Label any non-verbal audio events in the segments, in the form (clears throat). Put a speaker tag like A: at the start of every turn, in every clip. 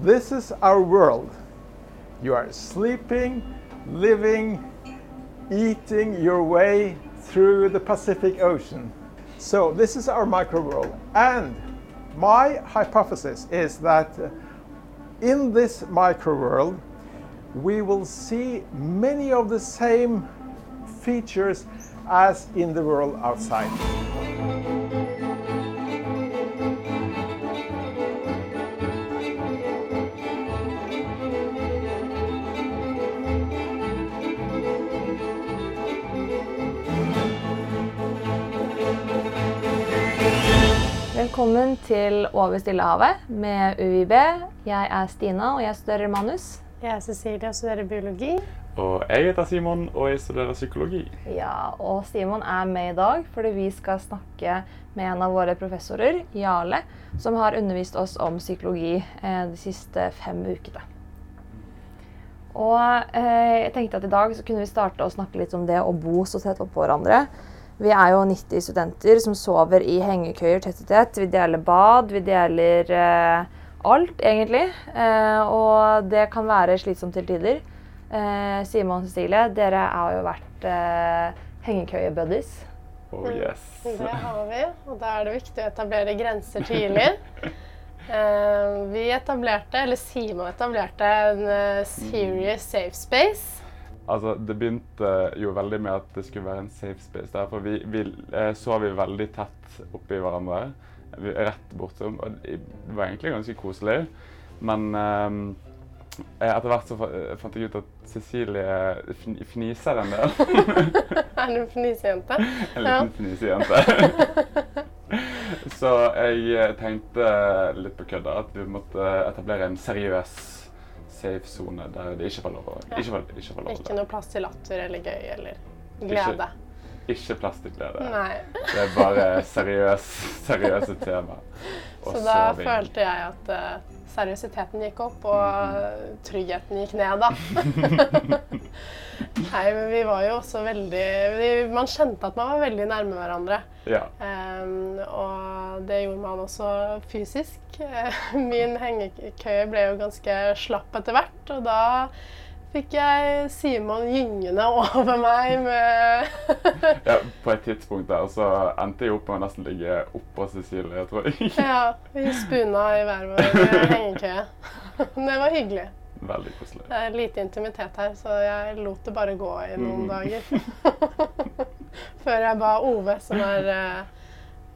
A: This is our world. You are sleeping, living, eating your way through the Pacific Ocean. So this is our micro world. And my hypothesis is that uh, in this micro world, we will see many of the same features as in the world outside.
B: Til Over Stillehavet med UiB. Jeg er Stina, og jeg studerer manus.
C: Jeg er Cecilie og studerer biologi.
D: Og jeg heter Simon, og jeg studerer psykologi.
B: Ja, og Simon er med i dag fordi vi skal snakke med en av våre professorer, Jarle, som har undervist oss om psykologi eh, de siste fem ukene. Og eh, jeg tenkte at i dag så kunne vi starte å snakke litt om det å bo så tett oppå hverandre. Vi er jo 90 studenter som sover i hengekøyer tett i tett. Vi deler bad, vi deler eh, alt, egentlig. Eh, og det kan være slitsomt til tider. Eh, Simon og Cecilie, dere har jo vært eh, hengekøye-buddies.
D: Oh yes.
C: Det har vi, og da er det viktig å etablere grenser tidlig. (laughs) Eh, vi etablerte, eller Simon etablerte, en uh, serious safe space.
D: Altså, det begynte jo veldig med at det skulle være en safe space. Derfor vi, vi eh, sov vi veldig tett oppi hverandre. Rett bortom. Og det var egentlig ganske koselig. Men eh, etter hvert så fant jeg ut at Cecilie fniser en del. (laughs)
C: Er du en fnisejente? (laughs)
D: En liten fnisejente. (laughs) Så jeg tenkte litt på kødda at vi måtte etablere en seriøs safe sone der det ikke var lov å ikke var, ikke var lov å
C: Ikke noe plass til latter eller gøy eller glede.
D: Ikke plastikkglede.
C: Nei.
D: Det er bare seriøs, (laughs) seriøse tema. (laughs) Og
C: Så da følte jeg at eh, seriøsiteten gikk opp, og tryggheten gikk ned, da. (laughs) Nei, men vi var jo også veldig vi, Man kjente at man var veldig nærme hverandre.
D: Ja.
C: Um, og det gjorde man også fysisk. (laughs) Min hengekøye ble jo ganske slapp etter hvert, og da fikk jeg Simon gyngende over meg med
D: ja. På et tidspunkt der så endte jeg opp med å nesten ligge oppå Cecilie, tror jeg.
C: Ja, vi spuna i hver vår hengekøye. Det var hyggelig.
D: Veldig koselig.
C: Det er lite intimitet her, så jeg lot det bare gå i noen
D: Mm.
C: dager. (laughs) Før jeg ba Ove, som er eh,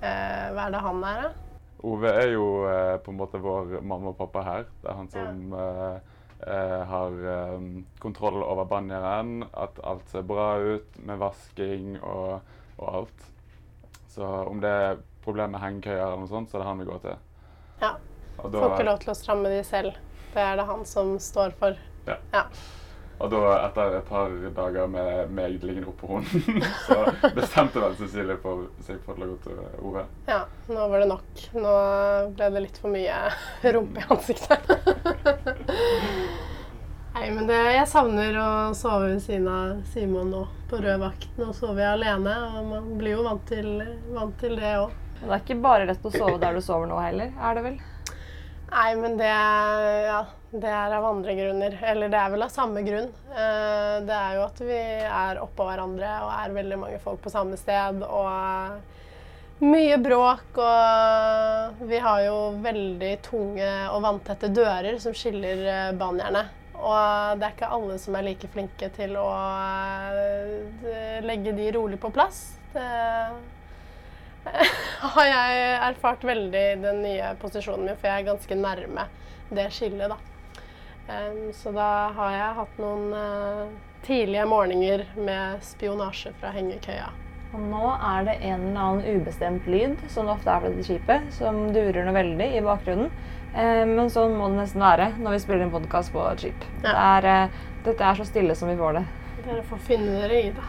C: eh, Hva er det han er, da?
D: Ove er jo eh, på en måte vår mamma og pappa her. Det er han som ja. eh, har eh, kontroll over banjeren, at alt ser bra ut med vasking og, og alt. Så om det er problemer med hengekøyer eller noe sånt, så er det han vi går til.
C: Ja. Får ikke lov til å stramme de selv. Det er det han som står for.
D: Ja.
C: Ja.
D: Og da, etter et par dager med meg liggende oppå hunden, (laughs) så bestemte vel Cecilie for seg for å gå til Ove.
C: ja. Nå var det nok. Nå ble det litt for mye (laughs) rumpe i ansiktet. (laughs) Nei, men det, jeg savner å sove ved siden av Simon nå på rød vakt. Nå sover jeg alene, og man blir jo vant til, vant til det òg.
B: Men det er ikke bare lett å sove der du sover nå heller, er det vel?
C: Nei, men det, ja, det er av andre grunner. Eller det er vel av samme grunn. Eh, Det er jo at vi er oppå hverandre og er veldig mange folk på samme sted. Og mye bråk. Og vi har jo veldig tunge og vanntette dører som skiller eh, banjerne. Og det er ikke alle som er like flinke til å eh, legge de rolig på plass. Det (laughs) har jeg erfart veldig i den nye posisjonen min, for jeg er ganske nærme det skillet, da. Em, så da har jeg hatt noen uh, tidlige morgener med spionasje fra hengekøya.
B: Og nå er det en eller annen ubestemt lyd, som det ofte er fra dette skipet, som durer noe veldig i bakgrunnen. Eh, men sånn må det nesten være når vi spiller en podkast på et skip. Det er, eh, dette er så stille som vi får det.
C: Dere får finne dere i det.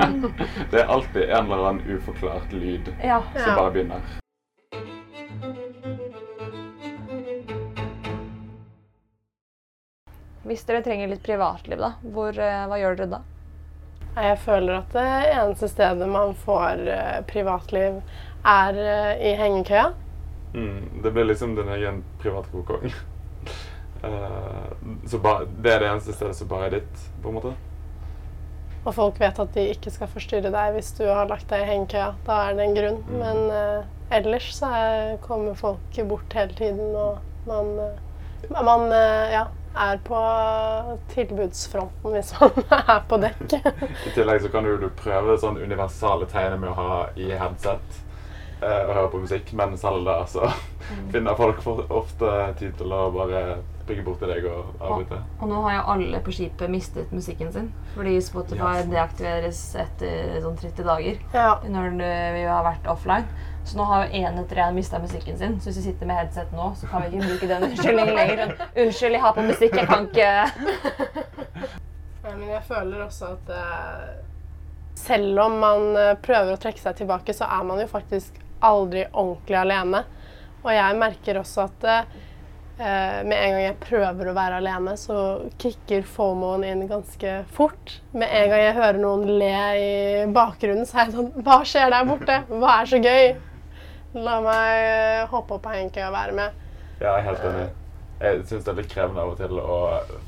C: (laughs)
D: Det er alltid en eller annen uforklart lyd
B: Ja.
D: som bare begynner.
B: Hvis dere trenger litt privatliv, da, hvor, eh, hva gjør dere da?
C: Jeg føler at det eneste stedet man får eh, privatliv, er eh, i hengekøya.
D: Mm, det blir liksom din egen private kokong. (laughs) Eh, så bare, det er det eneste stedet som bare er ditt, på en måte.
C: Og folk vet at de ikke skal forstyrre deg hvis du har lagt deg i hengekøya. Da er det en grunn.
D: Mm.
C: Men uh, ellers så er, kommer folk bort hele tiden, og man, man eh, ja, er på tilbudsfronten hvis (laughs) man er på dekk.
D: I tillegg så kan du, prøve sånn universale tegner med å ha i headset og høre på musikk, men selv da så (laughs) finner folk for, ofte tid til å bare bygge bort til deg og avbryte.
B: Og nå har jo alle på skipet mistet musikken sin. Fordi Spotify deaktiveres etter sånn 30 dager.
C: Ja.
B: Når vi har vært offline. Så nå har jo én etter én mista musikken sin. Så hvis vi sitter med headset nå, så kan vi ikke bruke den unnskyldningen lenger. Unnskyld, jeg har på musikk, jeg kan ikke (laughs)
C: Ja, Men jeg føler også at uh, selv om man eh, prøver å trekke seg tilbake, så er man jo faktisk aldri ordentlig alene. Og jeg merker også at eh, med en gang jeg prøver å være alene, så kicker fomoen inn ganske fort. Med en gang jeg hører noen le i bakgrunnen, så er jeg sånn Hva skjer der borte? Hva er så gøy? La meg eh, hoppe opp på hengekøya og være med.
D: Ja, jeg er helt enig. Jeg syns det er litt krevende av og til å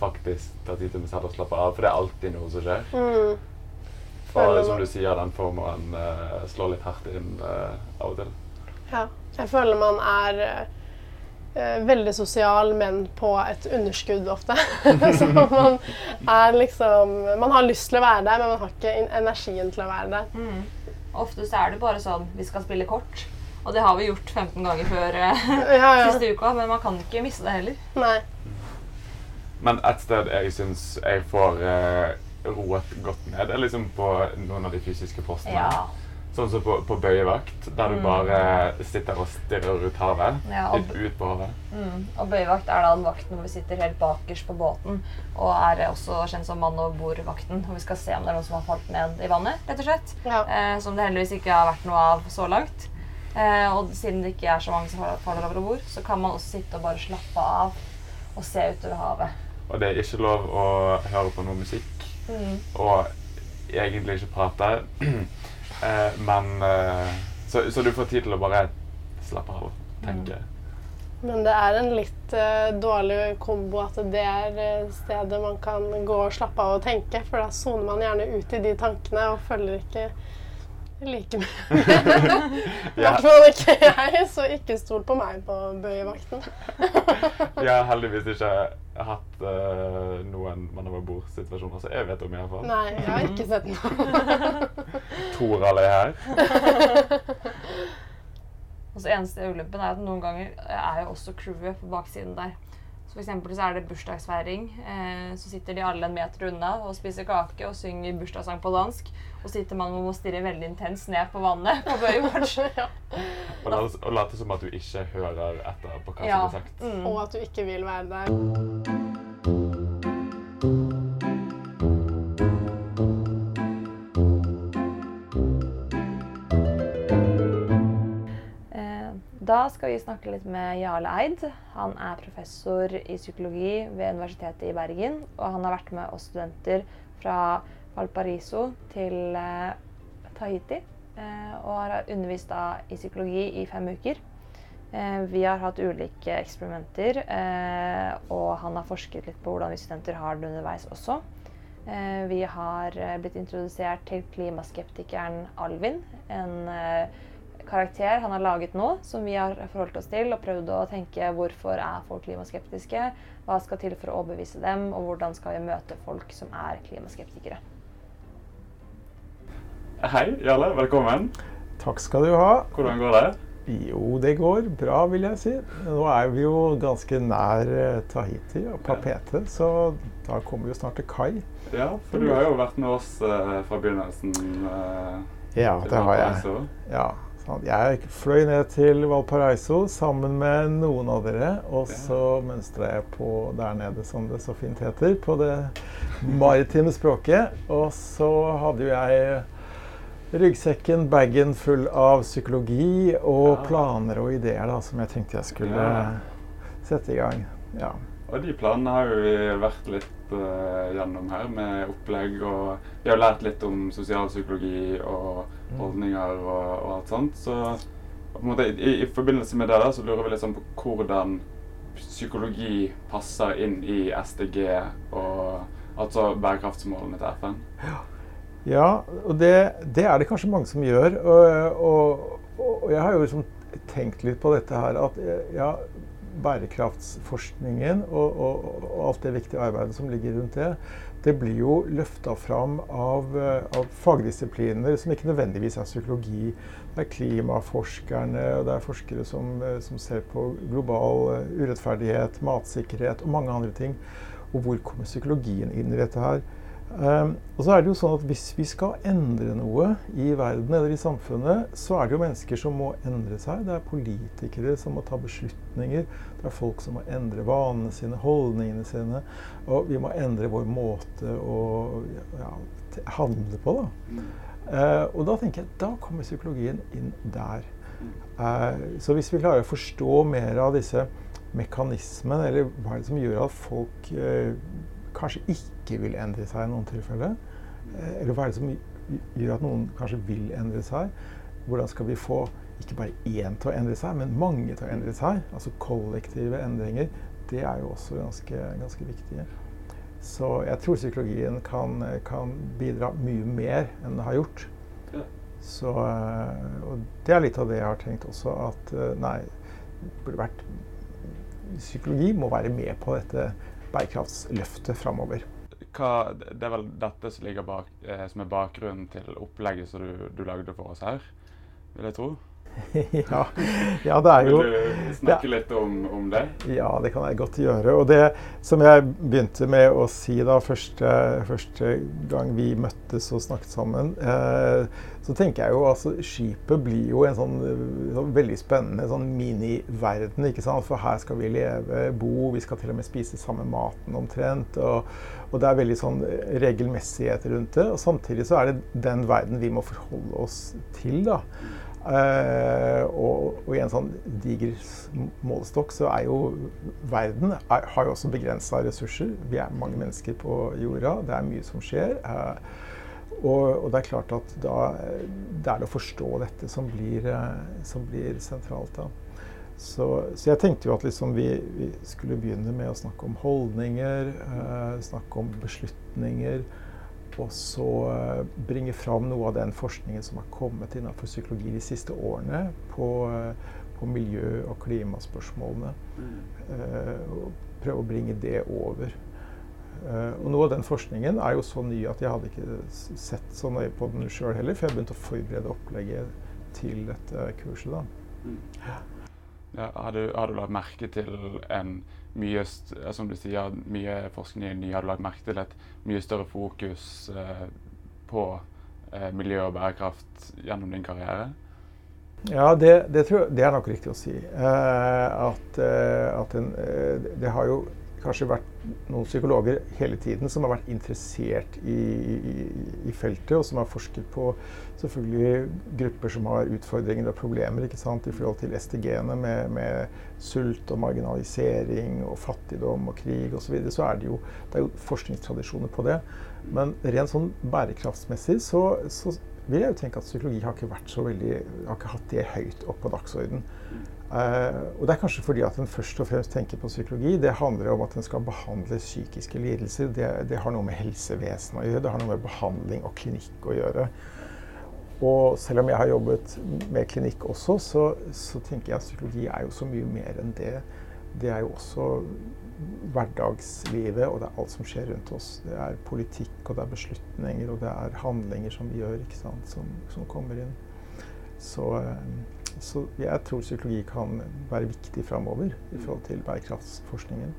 D: faktisk ta tid til meg selv og slappe av, for det er alltid noe som skjer.
C: Mm.
D: Og som du sier, den formen uh, slår litt hardt inn uh, av og til.
C: Ja. Jeg føler man er uh, veldig sosial, men på et underskudd ofte. (laughs) så man er liksom Man har lyst til å være der, men man har ikke energien til å være der.
B: mm. Ofte så er det bare sånn vi skal spille kort. Og det har vi gjort 15 ganger før eh, (laughs)
C: Ja, ja.
B: siste uka, men man kan ikke miste det heller.
C: Nei.
D: Men et sted jeg syns jeg får uh, roet godt ned, er liksom på noen av de fysiske postene.
B: Ja.
D: Sånn som på, på bøyevakt, der du
B: Mm.
D: bare sitter og stirrer ut havet.
B: Ja, og-
D: ut på havet.
B: Mm. Og bøyevakt er da den vakten hvor vi sitter helt bakerst på båten. Og er også kjent som mann over bord-vakten. Og vi skal se om det er noen som har falt ned i vannet, rett og slett.
C: Ja.
B: Eh, som det heldigvis ikke har vært noe av så langt. Eh, og siden det ikke er så mange som faller over bord, så kan man også sitte og bare slappe av og se utover havet.
D: Og det er ikke lov å høre på noe musikk.
B: Mm.
D: Og egentlig ikke prate. (clears throat) eh, men eh, så, så du får tid til å bare slappe av og tenke.
C: Men det er en litt eh, dårlig kombo at det er eh, stedet man kan gå og slappe av og tenke, for da soner man gjerne ut i de tankene og følger ikke like mye. (laughs) I hvert fall ikke jeg, så ikke stol på meg på bøyevakten. (laughs)
D: ja, heldigvis ikke hatt uh, noen mann over bord-situasjoner, som jeg vet om iallfall.
C: Nei, jeg har ikke sett noe. (laughs)
D: Toral er her.
B: Og (laughs) så eneste ulempen er at noen ganger er jo også crewet på baksiden der. Så for eksempel så er det bursdagsfeiring. Eh, så sitter de alle en meter unna og spiser kake og synger bursdagssang på dansk. Og så sitter man og må stirre veldig intenst ned på vannet på Baywatch. (laughs)
C: ja.
D: Og, la, og late som at du ikke hører etter på hva
B: Ja.
D: som blir sagt.
B: Mm.
C: Og at du ikke vil være der.
B: Eh, Da skal vi snakke litt med Jarle Eid. Han er professor i psykologi ved Universitetet i Bergen. Og han har vært med oss studenter fra Valparaiso til eh, Tahiti. Eh, og har undervist da i psykologi i fem uker. Eh, vi har hatt ulike eksperimenter, eh, og han har forsket litt på hvordan vi studenter har det underveis også. Vi har blitt introdusert til klimaskeptikeren Alvin, en karakter han har laget nå, som vi har forholdt oss til og prøvd å tenke hvorfor er folk klimaskeptiske, hva skal til for å overbevise dem, og hvordan skal vi møte folk som er klimaskeptikere.
D: Hei, Jarle. Velkommen.
A: Takk skal du ha.
D: Hvordan går det?
A: Jo, det går bra, vil jeg si. Nå er vi jo ganske nær eh, Tahiti og Papete, så da kommer vi jo snart til kai.
D: Ja, for du har jo vært med oss eh, fra begynnelsen. eh,
A: Ja, det har jeg. Ja. Jeg fløy ned til Valparaiso sammen med noen av dere, og så mønstra jeg på der nede, som det så fint heter, på det maritime språket. Og så hadde jo jeg ryggsekken, bagen full av psykologi og
D: Ja.
A: planer og ideer da, som jeg tenkte jeg skulle sette i gang. Ja.
D: Og de planene har jo vi vært litt uh, gjennom her, med opplegg. Og vi har lært litt om sosialpsykologi og
A: Mm.
D: holdninger og, og alt sånt. Så måte, i, i forbindelse med det da, så lurer vi litt sånn på hvordan psykologi passer inn i SDG, og, altså bærekraftsmålene til FN?
A: Ja, og det, det, er det kanskje mange som gjør. Og, og, og jeg har jo liksom tenkt litt på dette her at ja, bærekraftsforskningen og, og, alt det viktige arbeidet som ligger rundt det, det blir jo løfta fram av, av, fagdisipliner som ikke nødvendigvis er psykologi. Det er klimaforskerne, og det er forskere som, som ser på global urettferdighet, matsikkerhet og mange andre ting. Og hvor kommer psykologien inn i dette her? Um, og så er det jo sånn at Hvis vi skal endre noe i verden eller i samfunnet, så er det jo mennesker som må endre seg. Det er politikere som må ta beslutninger. Det er folk som må endre vanene sine, holdningene sine. Og vi må endre vår måte å ja, handle på. Da. Uh, og da tenker jeg da kommer psykologien inn der. Uh, så hvis vi klarer å forstå mer av disse mekanismene, eller hva er det som gjør at folk uh, kanskje ikke vil endre seg i noen tilfeller? Eh, eller hva er det som gjør at noen kanskje vil endre seg? Hvordan skal vi få ikke bare én til å endre seg, men mange til å endre seg? Altså kollektive endringer. Det er jo også ganske, ganske viktige. Så jeg tror psykologien kan, kan, bidra mye mer enn det har gjort. Så, eh, og det er litt av det jeg har tenkt også, at nei, det burde vært Psykologi må være med på dette bærekraftsløftet framover.
D: det er vel dette som, bak, eh, som er bakgrunnen til opplegget som du, du lagde for oss her, vil jeg tro? (laughs)
A: ja, ja, det er jo
D: Vil du snakke litt om, om, det?
A: Ja, det kan jeg godt gjøre. Og det som jeg begynte med å si da første, første gang vi møttes og snakket sammen, eh, så tenker jeg jo altså skipet blir jo en sånn, sånn veldig spennende sånn miniverden. ikke sant? For her skal vi leve, bo, vi skal til og med spise samme maten omtrent. Og, og det er veldig sånn regelmessighet rundt det. Og samtidig så er det den verden vi må forholde oss til. da. Uh, og, og, i en sånn diger målestokk så er jo verden er, har jo også begrensa ressurser. Vi er mange mennesker på jorda. Det er mye som skjer. Uh, og, og, det er klart at da det er det å forstå dette som blir, uh, som blir sentralt. da. Så, så, jeg tenkte jo at liksom vi, vi, skulle begynne med å snakke om holdninger, snakke om beslutninger og så eh, bringe fram noe av den forskningen som har kommet innenfor psykologi de siste årene på, eh, på miljø- og klimaspørsmålene. Mm. Prøve å bringe det over. Uh, og noe av den forskningen er jo så ny at jeg hadde ikke sett så nøye på den sjøl heller, for jeg begynte å forberede opplegget til dette kurset. da. Mm.
D: Ja, har, du, har du lagt merke til en mye, som du sier, mye forskning ny hadde lagt merke til et mye større fokus eh, på eh, miljø og bærekraft gjennom din karriere?
A: Ja, det, det, jeg, det er nok riktig å si. Eh, at, eh, at en, eh, det har jo kanskje vært noen psykologer hele tiden som har vært interessert i, i, i, feltet, og som har forsket på selvfølgelig grupper som har utfordringer og problemer ikke sant, i forhold til STG-ene med, med, sult og marginalisering og fattigdom og krig osv. Så, videre, så er det, jo, det er jo forskningstradisjoner på det. Men rent sånn bærekraftsmessig så, så vil jeg jo tenke at psykologi har ikke vært så veldig, har ikke hatt det høyt opp på dagsordenen. Uh, og det er kanskje fordi at en først og fremst tenker på psykologi. Det handler om at en skal behandle psykiske lidelser. Det, det, har noe med helsevesenet å gjøre. Det har noe med behandling og klinikk å gjøre. Og selv om jeg har jobbet med klinikk også, så, så tenker jeg at psykologi er jo så mye mer enn det. Det er jo også hverdagslivet, og det er alt som skjer rundt oss. Det er politikk, og det er beslutninger, og det er handlinger som vi gjør, ikke sant, som, som kommer inn. Så uh, så jeg tror psykologi kan være viktig framover i forhold til bærekraftsforskningen.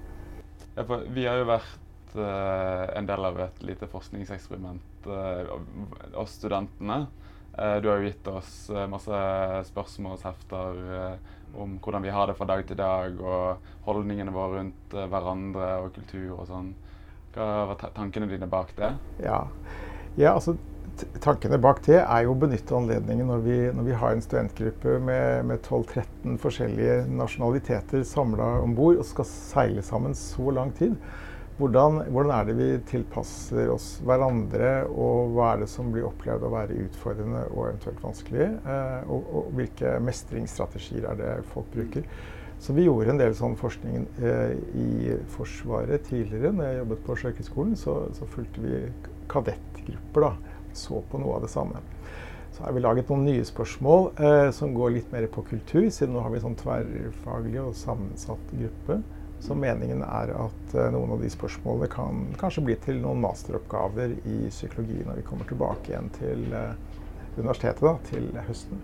D: Ja, vi har jo vært uh, en del av et lite forskningseksperiment, uh, oss studentene. Uh, du har jo gitt oss masse spørsmålshefter om hvordan vi har det fra dag til dag, og holdningene våre rundt hverandre og kultur og sånn. Hva var tankene dine bak det?
A: Ja, ja altså tankene bak det er jo å benytte anledningen når vi, når vi har en studentgruppe med, med 12-13 forskjellige nasjonaliteter samla om bord og skal seile sammen så lang tid. Hvordan, hvordan, er det vi tilpasser oss hverandre, og hva er det som blir opplevd å være utfordrende og eventuelt vanskelig? Eh, og, og, hvilke mestringsstrategier er det folk bruker? Så vi gjorde en del sånn forskning eh, i Forsvaret tidligere. Når jeg jobbet på Sjøkrigsskolen, så, så fulgte vi kadettgrupper. da, Så på noe av det samme. Så har vi laget noen nye spørsmål eh, som går litt mer på kultur, siden nå har vi sånn tverrfaglig og sammensatt gruppe. Så meningen er at eh, noen av de spørsmålene kan kanskje bli til noen masteroppgaver i psykologi når vi kommer tilbake igjen til eh, universitetet da, til høsten.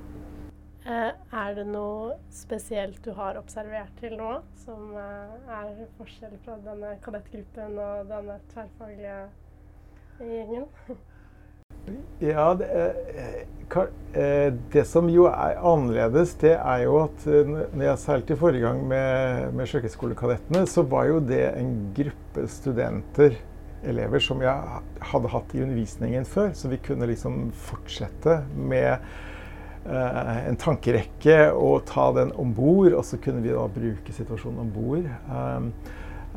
C: Eh, er det noe spesielt du har observert til nå, som er forskjell fra denne kadettgruppen og denne tverrfaglige gjengen? (laughs)
A: Ja, det, eh, det, som jo er annerledes, det er jo at når jeg seilte i forrige gang med, med Sjøkrigskolekadettene, så var jo det en gruppe studenter, elever, som jeg hadde hatt i undervisningen før. Så vi kunne liksom fortsette med Eh, en tankerekke og ta den om bord. Og så kunne vi da bruke situasjonen om bord. Eh,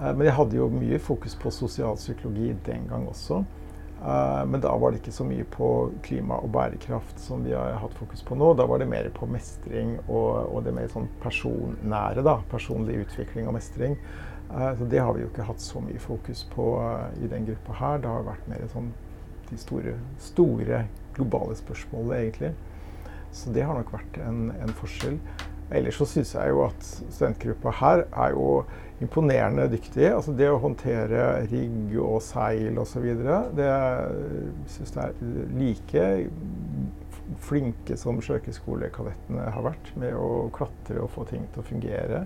A: men jeg hadde jo mye fokus på sosialpsykologi den gang også. Uh, men da var det ikke så mye på klima og bærekraft som vi har hatt fokus på nå. Da var det mer på mestring og, og det mer sånn personnære. da, Personlig utvikling og mestring. Uh, så det har vi jo ikke hatt så mye fokus på uh, i den gruppa her. Det har vært mer sånn de store, store globale spørsmålene, egentlig. Så det har nok vært en, en forskjell. Ellers så syns jeg jo at studentgruppa her er jo imponerende dyktig. Altså det å håndtere rigg og seil osv. Det syns jeg er like flinke som sjøkrigskolekadettene har vært med å klatre og få ting til å fungere.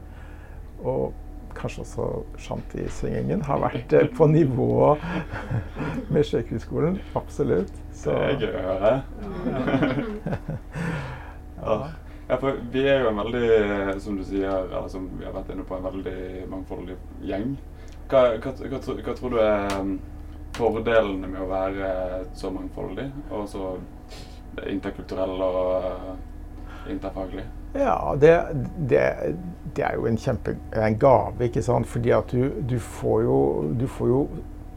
A: Og kanskje også shantysyngingen har vært eh, på nivå (laughs) med Sjøkrigsskolen. Absolutt.
D: Så. Det er gøy å høre. (laughs) (laughs) ja. Ja. for vi er jo en veldig, som du sier, eller som vi har vært inne på, en veldig mangfoldig gjeng. Hva, hva, hva, hva tror du er um, fordelene med å være så mangfoldig og så interkulturell og uh, interfaglig?
A: Ja, det, det, det, er jo en kjempe en gave, ikke sant. Fordi at du, du, får, jo, du får jo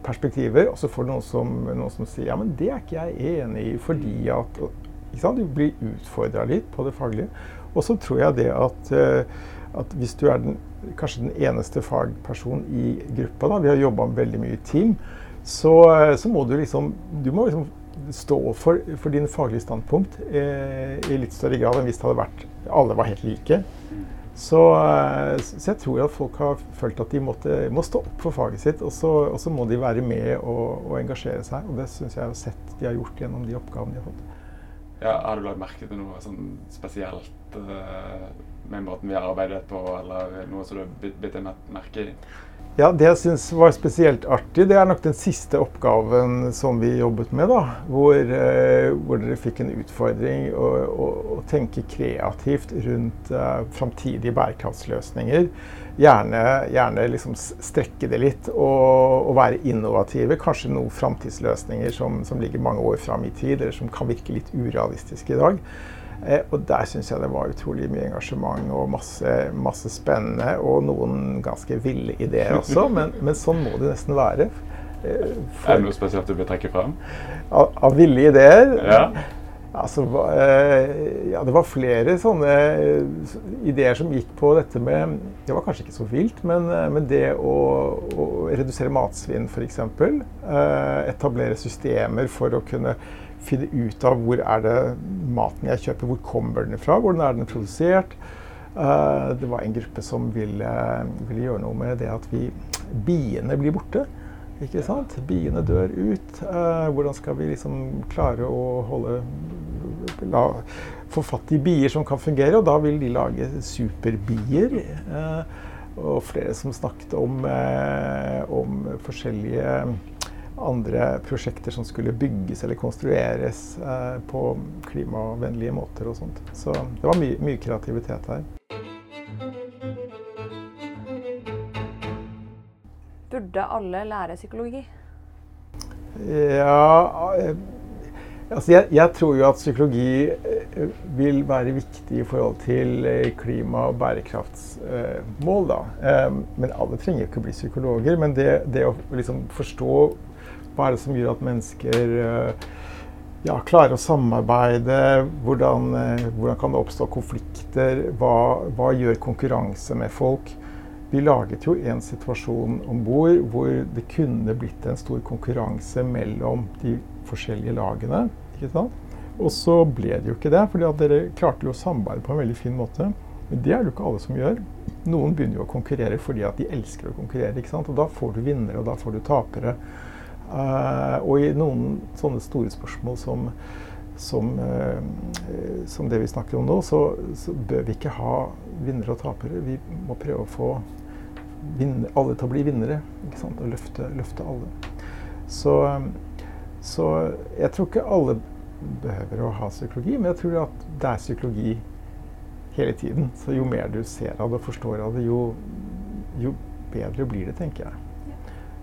A: perspektiver, og så får du noen som, noen som, sier ja, men det er ikke jeg enig i, fordi at Du blir utfordra litt på det faglige. Og så tror jeg det at, eh, at hvis du er den, kanskje den eneste fagpersonen i gruppa, da, vi har jobba veldig mye i team, så, eh, så, må du liksom Du må liksom stå for, for din faglige standpunkt eh, i litt større grad enn hvis det hadde vært alle var helt like. Så, eh, så, jeg tror at folk har følt at de måtte, må stå opp for faget sitt, og så, og så må de være med og, og engasjere seg. Og det syns jeg har sett de har gjort gjennom de oppgavene de har fått.
D: Ja, har du lagt merke til noe sånn spesielt uh, med måten vi har arbeidet på, eller noe som du har bitt deg merke i?
A: Ja, Det jeg syns var spesielt artig, det er nok den siste oppgaven som vi jobbet med. da, Hvor, eh, hvor dere fikk en utfordring å, å, å tenke kreativt rundt eh, framtidige bærekraftsløsninger. Gjerne, gjerne liksom strekke det litt og, og, være innovative. Kanskje noen framtidsløsninger som, som ligger mange år fram i tid, eller som kan virke litt urealistiske i dag. Eh, og der syns jeg det var utrolig mye engasjement og masse, masse spennende. Og noen ganske ville ideer også, (laughs) men, men sånn må det nesten være.
D: Eh, for, er det noe spesielt du vil trekke frem?
A: Av, av ville ideer?
D: Ja.
A: Altså, eh, ja, det var flere sånne ideer som gikk på dette med Det var kanskje ikke så vilt, men, men det å, å redusere matsvinn f.eks. Etablere systemer for å kunne finne ut av hvor er det maten jeg kjøper, hvor kommer den fra, hvordan er den produsert. Uh, det var en gruppe som ville, ville, gjøre noe med det at vi, biene blir borte. Ikke sant? Biene dør ut. Uh, hvordan skal vi liksom klare å holde la, Få fatt i bier som kan fungere, og da vil de lage superbier. Uh, og flere som snakket om, om forskjellige andre prosjekter som skulle bygges eller konstrueres eh, på klimavennlige måter og sånt. Så det var my mye kreativitet her.
B: Burde alle lære psykologi?
A: Ja eh, altså jeg, jeg, tror jo at psykologi eh, vil være viktig i forhold til klima- og bærekraftsmål. da. Men alle trenger ikke å bli psykologer. Men det, det å liksom forstå hva er det som gjør at mennesker uh, ja, klarer å samarbeide. Hvordan, eh, hvordan, kan det oppstå konflikter? Hva, hva, gjør konkurranse med folk? Vi laget jo en situasjon om bord hvor det kunne blitt en stor konkurranse mellom de forskjellige lagene. ikke sant? Og så ble det jo ikke det, for dere klarte jo å samarbeide på en veldig fin måte. Men det er det jo ikke alle som gjør. Noen begynner jo å konkurrere fordi at de elsker å konkurrere. ikke sant? Og da får du vinnere, og da får du tapere. Uh, og i noen sånne store spørsmål som, som, uh, som det vi snakker om nå, så, så, bør vi ikke ha vinnere og tapere. Vi må prøve å få vinner, alle til å bli vinnere. ikke sant? Og løfte, løfte alle. Så, så jeg tror ikke alle behøver å ha psykologi, men jeg tror at det er psykologi hele tiden. Så jo mer du ser av det og forstår av det, jo, jo bedre blir det, tenker jeg.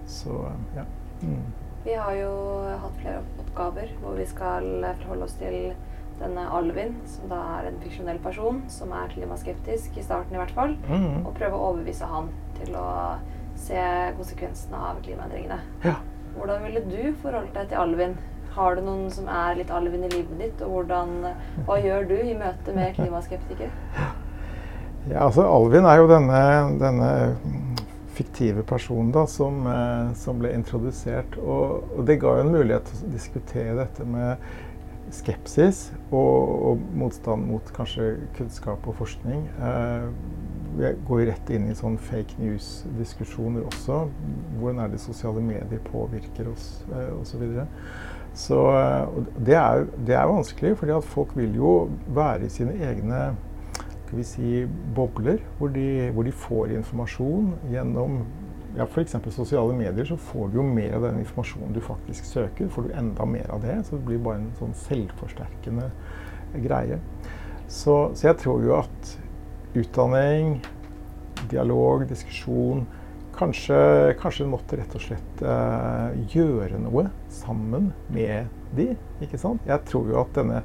A: Så ja. Mm.
B: Vi har jo hatt flere oppgaver hvor vi skal forholde oss til denne Alvin, som da er en fiksjonell person som er klimaskeptisk, i starten i hvert fall, mm. og prøve å overbevise han til å se konsekvensene av klimaendringene.
A: Ja.
B: Hvordan ville du forholdt deg til Alvin har du noen som er litt Alvin i livet ditt, og hvordan, hva gjør du i møte med klimaskeptikere?
A: Ja, altså Alvin er jo denne, denne fiktive personen da, som, eh, som, ble introdusert. Og, og, det ga jo en mulighet til å diskutere dette med skepsis og, og motstand mot kanskje kunnskap og forskning. Eh, vi går rett inn i sånn fake news-diskusjoner også. Hvordan er det sosiale medier påvirker oss, eh, osv. Så det er, det er vanskelig, fordi at folk vil jo være i sine egne skal vi si, bobler, hvor de, hvor de får informasjon gjennom ja, f.eks. sosiale medier, så får du jo mer av den informasjonen du faktisk søker. Får du enda mer av det, så det blir bare en sånn selvforsterkende greie. Så, så jeg tror jo at utdanning, dialog, diskusjon Kanskje, kanskje måtte rett og slett uh, gjøre noe sammen med de. ikke sant? Jeg tror jo at denne,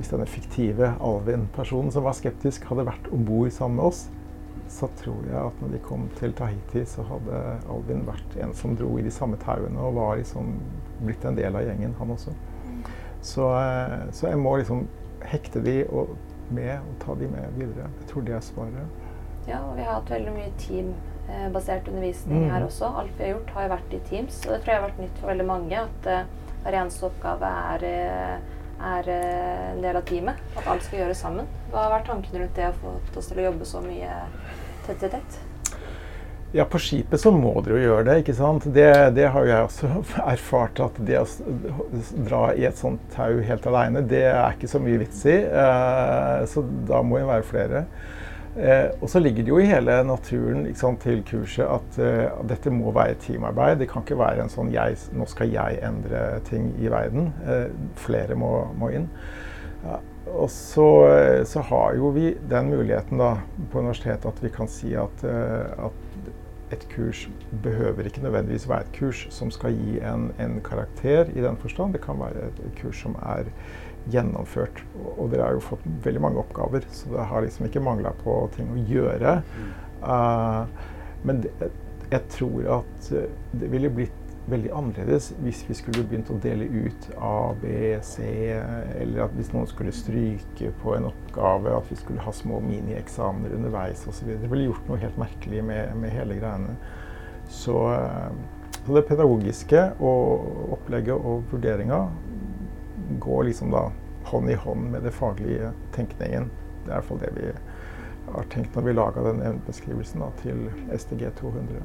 A: hvis denne fiktive Alvin-personen som var skeptisk, hadde vært om bord sammen med oss, så tror jeg at når de kom til Tahiti, så hadde Alvin vært en som dro i de samme tauene og var liksom blitt en del av gjengen, han også. Så, uh, så jeg må liksom hekte de og med og ta de med videre. Jeg tror det er svaret.
B: Ja, og vi har hatt veldig mye team Eh, undervisning mm. her også. Alt vi har gjort, har jo vært i Teams. Og det tror jeg har vært nytt for veldig mange. At uh, hver eneste oppgave er, eh, er uh, en del av teamet. At alt skal gjøres sammen. Hva har vært tankene rundt det å få oss til å jobbe så mye tett i tett?
A: Ja, på skipet så må dere jo gjøre det, ikke sant. Det, det har jo jeg også (laughs) erfart. At det å dra i et sånt tau helt aleine, det er ikke så mye vits i. Uh, så da må jo være flere. Eh, og så ligger det jo i hele naturen sant, til kurset at eh, dette må være teamarbeid. Det kan ikke være en sånn jeg, 'nå skal jeg endre ting i verden'. Eh, flere må, må inn. Ja, og så, uh, så, har jo vi den muligheten da på universitetet at vi kan si at, at et kurs behøver ikke nødvendigvis være et kurs som skal gi en, en karakter i den forstand. Det kan være et kurs som er gjennomført. Og dere har jo fått veldig mange oppgaver, så det har liksom ikke mangla på ting å gjøre. Uh, men det, jeg tror at eh, det ville blitt veldig annerledes hvis vi skulle begynt å dele ut A, B, C, eller at hvis noen skulle stryke på en oppgave, at vi skulle ha små minieksamener underveis osv. Det ville gjort noe helt merkelig med, med hele greiene. Så, eh, så det pedagogiske og opplegget og vurderinga går liksom da hånd i hånd med det faglige tenkningen. Det er i hvert fall det vi har tenkt når vi laga den evnebeskrivelsen til SDG 200.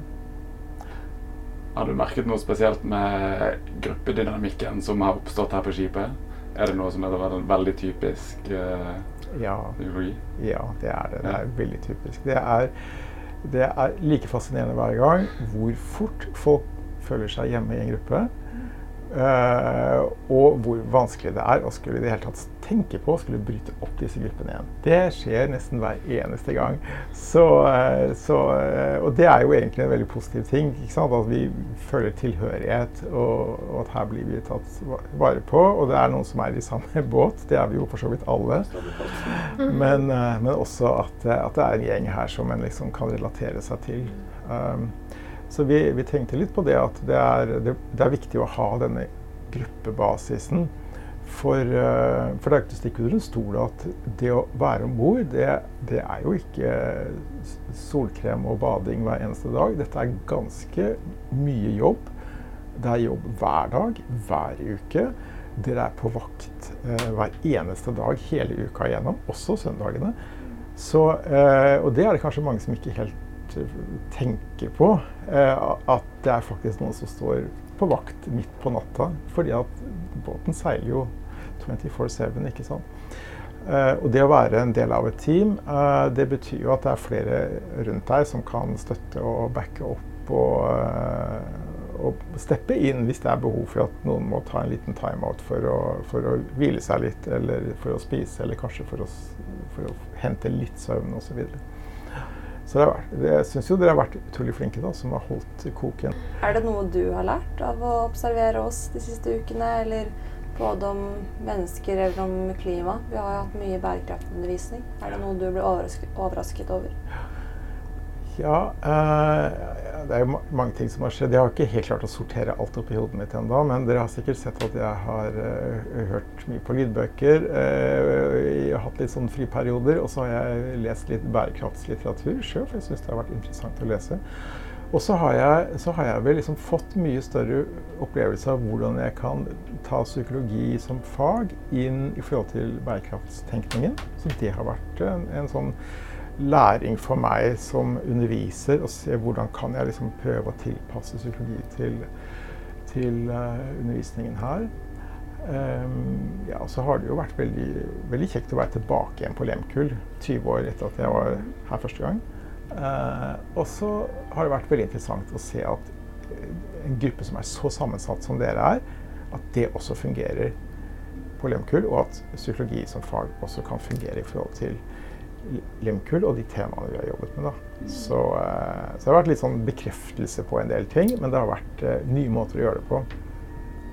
D: Har du merket noe spesielt med gruppedynamikken som har oppstått her på skipet? Er det noe som vært en veldig typisk uh,
A: ja. Ja, det er det. Det er veldig typisk. Det er, det er like fascinerende hver gang hvor fort folk føler seg hjemme i en gruppe. Uh, og hvor vanskelig det er å skulle i det hele tatt tenke på å skulle bryte opp disse gruppene igjen. Det skjer nesten hver eneste gang. Så, uh, så, uh, og det er jo egentlig en veldig positiv ting. At vi føler tilhørighet, og, og, at her blir vi tatt vare på. Og det er noen som er i samme (laughs) båt. Det er vi jo for så vidt alle. Men, men også at, at, det er en gjeng her som en liksom kan relatere seg til. Um, så vi, vi, tenkte litt på det at det er, det, det er, viktig å ha denne gruppebasisen. For, eh, for det er ikke til å stikke under en stol at det å være om bord, det, det, er jo ikke solkrem og bading hver eneste dag. Dette er ganske mye jobb. Det er jobb hver dag, hver uke. Dere er på vakt eh, hver eneste dag hele uka igjennom, også søndagene. Så, eh, og det er det kanskje mange som ikke helt eh, tenker på. Eh, at det er faktisk noen som står på vakt midt på natta. Fordi at båten seiler jo 24-7, ikke sant. Uh, og det å være en del av et team, uh, det betyr jo at det er flere rundt deg som kan støtte og backe opp og, og steppe inn hvis det er behov for at noen må ta en liten timeout for, for å hvile seg litt, eller for å spise, eller kanskje for å, for å hente litt søvn osv. Så, det vært, jeg syns jo dere har vært utrolig flinke da, som har holdt koken.
B: Er det noe du har lært av å observere oss de siste ukene, eller både om mennesker eller om klima? Vi har jo hatt mye bærekraftundervisning. Er det noe du ble overrasket, overrasket over?
A: Ja, eh, det er jo mange ting som har skjedd. Jeg har ikke helt klart å sortere alt opp i hodet mitt ennå, men dere har sikkert sett at jeg har uh, hørt mye på lydbøker. Uh, jeg har hatt litt sånn friperioder, og så har jeg lest litt bærekraftslitteratur sjøl, for jeg syns det har vært interessant å lese. Og så har jeg, så har jeg vel liksom fått mye større opplevelse av hvordan jeg kan ta psykologi som fag inn i forhold til bærekraftstenkningen. Så det har vært en, en sånn læring for meg som underviser, å se hvordan kan jeg liksom prøve å tilpasse psykologi til, til uh, undervisningen her. Um, ja, så har det jo vært veldig, veldig, kjekt å være tilbake igjen på Lemkull 20 år etter at jeg var her første gang. Uh, og så har det vært veldig interessant å se at en gruppe som er så sammensatt som dere er, at det også fungerer på Lemkull, og at psykologi som fag også kan fungere i forhold til Limkull og de temaene vi har jobbet med. Da. Så, uh, så, det har vært litt sånn bekreftelse på en del ting, men det har vært uh, nye måter å gjøre det på.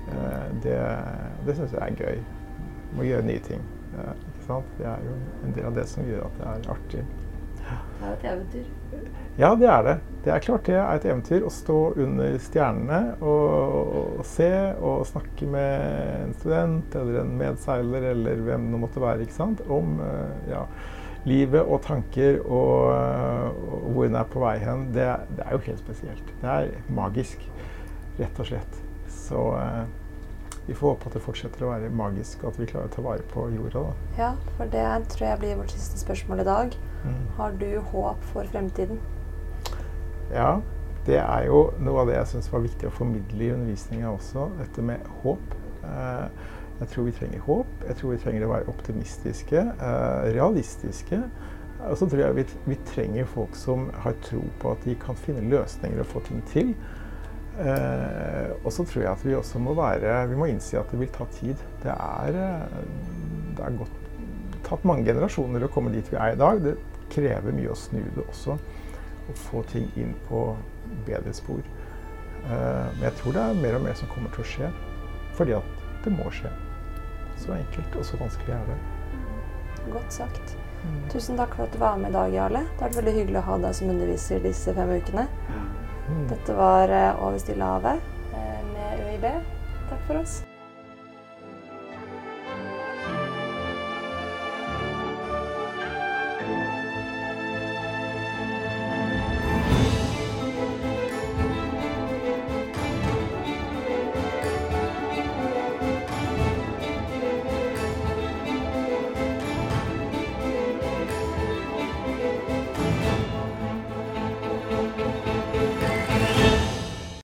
A: Uh, det det syns jeg er gøy. Må gjøre nye ting. ikke sant? Det er jo en del av det som gjør at det er artig.
B: Det er et eventyr.
A: Ja, det er det. Det er klart det er et eventyr å stå under stjernene og, og se og snakke med en student eller en medseiler eller hvem det måtte være, ikke sant? om ja, livet og tanker og, og hvor den er på vei hen, det, det, er jo helt spesielt. Det er magisk, rett og slett. Så eh, vi får håpe at det fortsetter å være magisk, og at vi klarer å ta vare på jorda. Da.
B: Ja, for det tror jeg blir vårt siste spørsmål i dag. Mm. Har du håp for fremtiden?
A: Ja, det er jo noe av det jeg syns var viktig å formidle i undervisninga også, dette med håp. Eh, jeg tror vi trenger håp. Jeg tror vi trenger å være optimistiske, eh, realistiske. Og så tror jeg vi, vi, trenger folk som har tro på at de kan finne løsninger og få ting til. Eh, og så tror jeg at vi også må være Vi må innse at det vil ta tid. Det er, eh, det er godt, tatt mange generasjoner å komme dit vi er i dag. Det krever mye å snu det også. Og få ting inn på bedre spor. Eh, men jeg tror det er mer og mer som kommer til å skje. Fordi at det må skje. Så enkelt og så vanskelig er det.
B: Godt sagt. Mm. Tusen takk for at du var med i dag, Jarle. Det har vært veldig hyggelig å ha deg som underviser disse fem ukene. Mm. Dette var eh, Over stille havet eh, med UiB. Takk for oss.